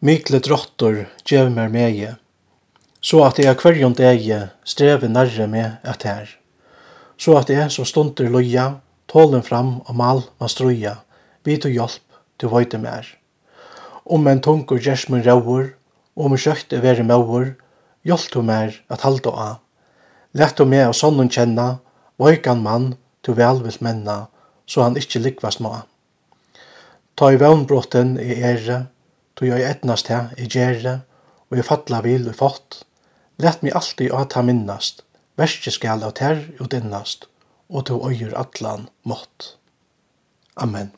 Mikle drottor gjev mer meie, så at jeg kvarjon dege streve nærre med et her. Så at jeg som stunder loja, tålen fram og mal man struja, vi og hjelp, til vøyte mer. Om en tungur gjers min rauur, om en kjøkte veri mauur, hjelp du mer at halda a. Lett du meg av sonnen kjenna, vøykan mann, til vel vil menna, så han ikkje likvast ma. Ta i vannbrotten i ere, Då jag etnast ettnast här, i gärre, og jeg fatla vil og fått. Let mig alltid att ta minnast, verske skal av ter ut innast, og to øyer atlan mått. Amen.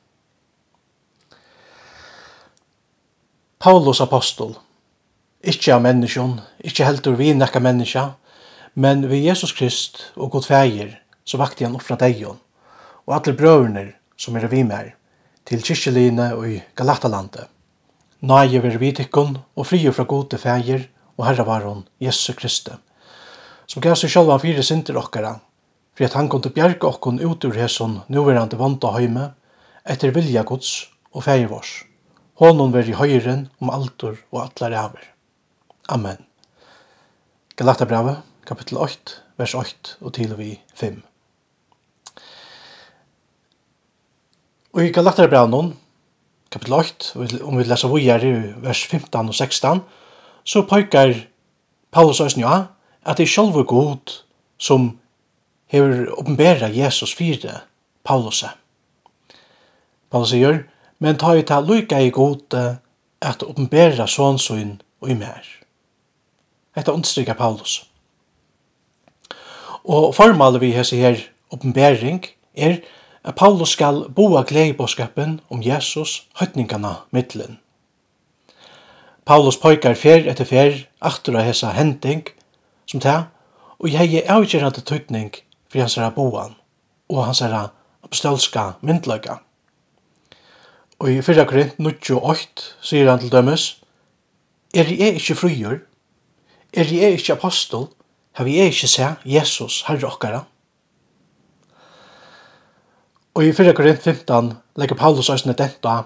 Paulus apostol, ikkje av menneskjon, ikkje heldur vi nekka menneska, men vi Jesus Krist og god feir, så vakti han oppfra deion, og alle brøvner som er vi mer, til kyrkjeline og i Galatalandet. Nøye ver vitikkun og frie fra gode fægir og herra varon Jesu Kristi, som gav seg sjálfan fyrir sinter okkara, for at han kom til bjerg okkun ut ur hesson nuverande vanda heime, etter vilja gods og feir vårs. Honon ver i høyren om altor og atlar aver. Amen. Galata brave, kapittel 8, vers 8 og til og vi 5. Og i Galata brave noen, kapitel 8, om vi leser videre i vers 15 og 16, så pekar Paulus og Øsnja at det er sjølve god som hever åpenbæra Jesus fire Paulus. Paulus sier, men ta i ta lykka i god at åpenbæra sånsyn og i mer. Dette understryker Paulus. Og formalet vi hese her åpenbæring er at Paulus skal boa gleibåskapen om Jesus høytningarna middelen. Paulus pojkar fer etter fer aftur av hessa hending som ta, og jeg er avgjørende tøytning for hans herra boan og hans herra apostolska myndlaga. Og i 4 Korint 98 sier han til dømes, Er jeg ikke frujur? Er jeg ikke apostol, Har vi ikke se Jesus, herre okkara? Og i 4. Korint 15 legger Paulus òsne denta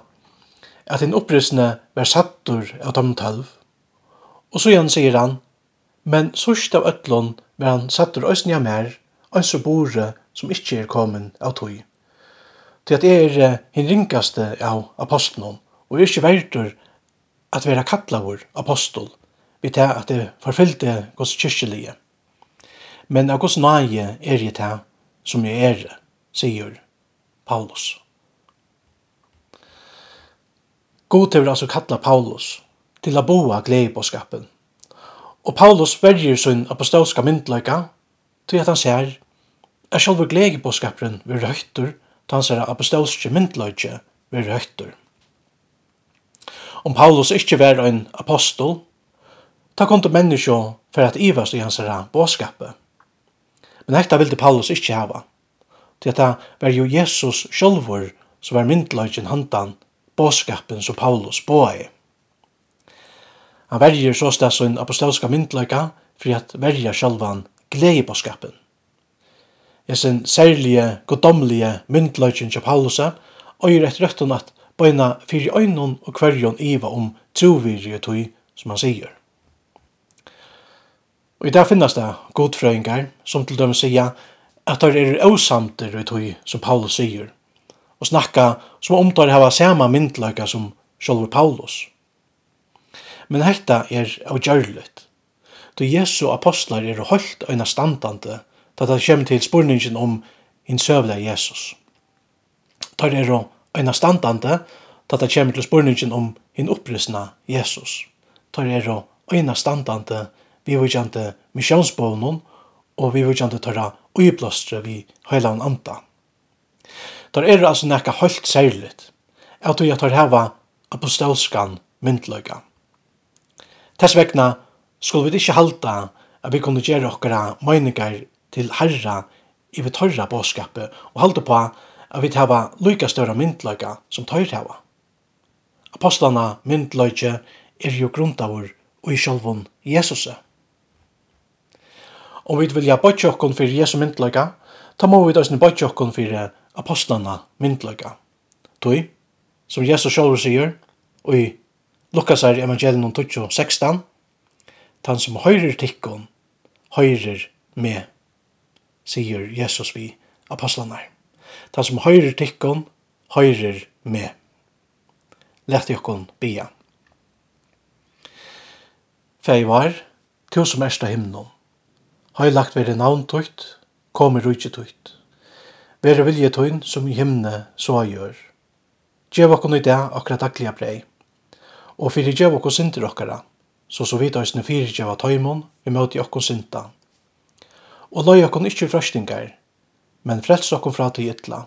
at en opprissene var sattur av dem tølv. Og så igjen sier han, men sørst av øtlån var han sattur òsne av mer, og så bore som ikkje er kommet av tøy. Til at jeg er hin ringaste av apostelen, og er ikkje verdur at vera kallavur apostol, vi tar at det forfyllte gos kyrkjelige. Men av gos nage er jeg ta, som jeg er, sier Paulus. God til altså kalla Paulus til a boa glei på skapen. Og Paulus verger sin apostolska myndleika til at han ser er sjálfur glei på skapen vi røytur til han ser apostolska myndleika vi røytur. Om Paulus ikkje var ein apostol, ta kom til menneskje for at ivast i hans båskape. Men hekta vilde Paulus ikkje hava til at det var jo Jesus sjølvor som var myndløgjen handan, båskapen som Paulus båi. Han verger så sted sin apostolska myndløgja for at verja sjølvan gledebåskapen. Jeg sin særlige, goddomlige myndløgjen til Paulus og gjør et røtten at bøyna fyrir øynun og kvarjon iva om troviri og tui, som han sier. Og i dag finnes det godfrøyngar som til døm sier at det er åsamter i tog, som Paulus sier, og snakka som om det hava sama myndlaga som sjálfur Paulus. Men hetta er avgjørligt, då Jesu apostlar er holdt øyna standande da det kjem til spurningin om hinn søvla Jesus. Tar er øyna standande da det kjem til spurningin om hinn upprysna Jesus. Tar er øyna standande vi vujjante misjonsbånen og vi vujjante tørra og i vi heilan anta. Der er altså nekka høylt særligt, at vi tar heva apostelskan myndløyga. Tess vegna skulle vi ikkje halda at vi kunne gjere okkara meiningar til herra i vi tørra båskapet og halda på at vi hava lykka større myndløyga som tøyr heva. Apostlana myndløyga er jo grundavur og i sjálfun Jesuset. Om vi vilja bøtja okkon fyrir Jesu myndløyga, ta må vi døysni bøtja okkon fyrir apostlana myndløyga. Toi, som Jesus sjálfur sigur, og i Lukas er evangelion 16, tan som høyrer tikkon, høyrer me, sigur Jesus vi apostlana. Tan som høyrer tikkon, høyrer me. Lett jokkon bia. Feivar, tu som ersta himnon, Heilagt veri navn tøyt, komi rujtje tøyt. Vere vilje tøyn som i himne så gjør. Gjev okkon i det akkurat daglige brei. Og fyrir gjev okkon sinter okkara, så så vidt oisne fyrir gjev av tøymon vi møti okkon sinta. Og løy okkon ikkje frøstingar, men frels okkon fra til ytla.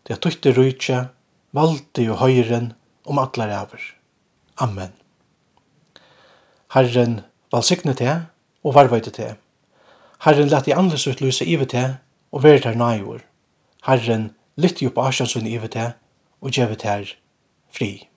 Det er tøytte rujtje, valdi og høyren om atlar æver. Amen. Herren, valsikne te og varvøyde te. Herren lett i andres utlyse ivet til, og veri der nøyver. Herren lytte jo på asjansvinn ivet til, og gjevet her fri.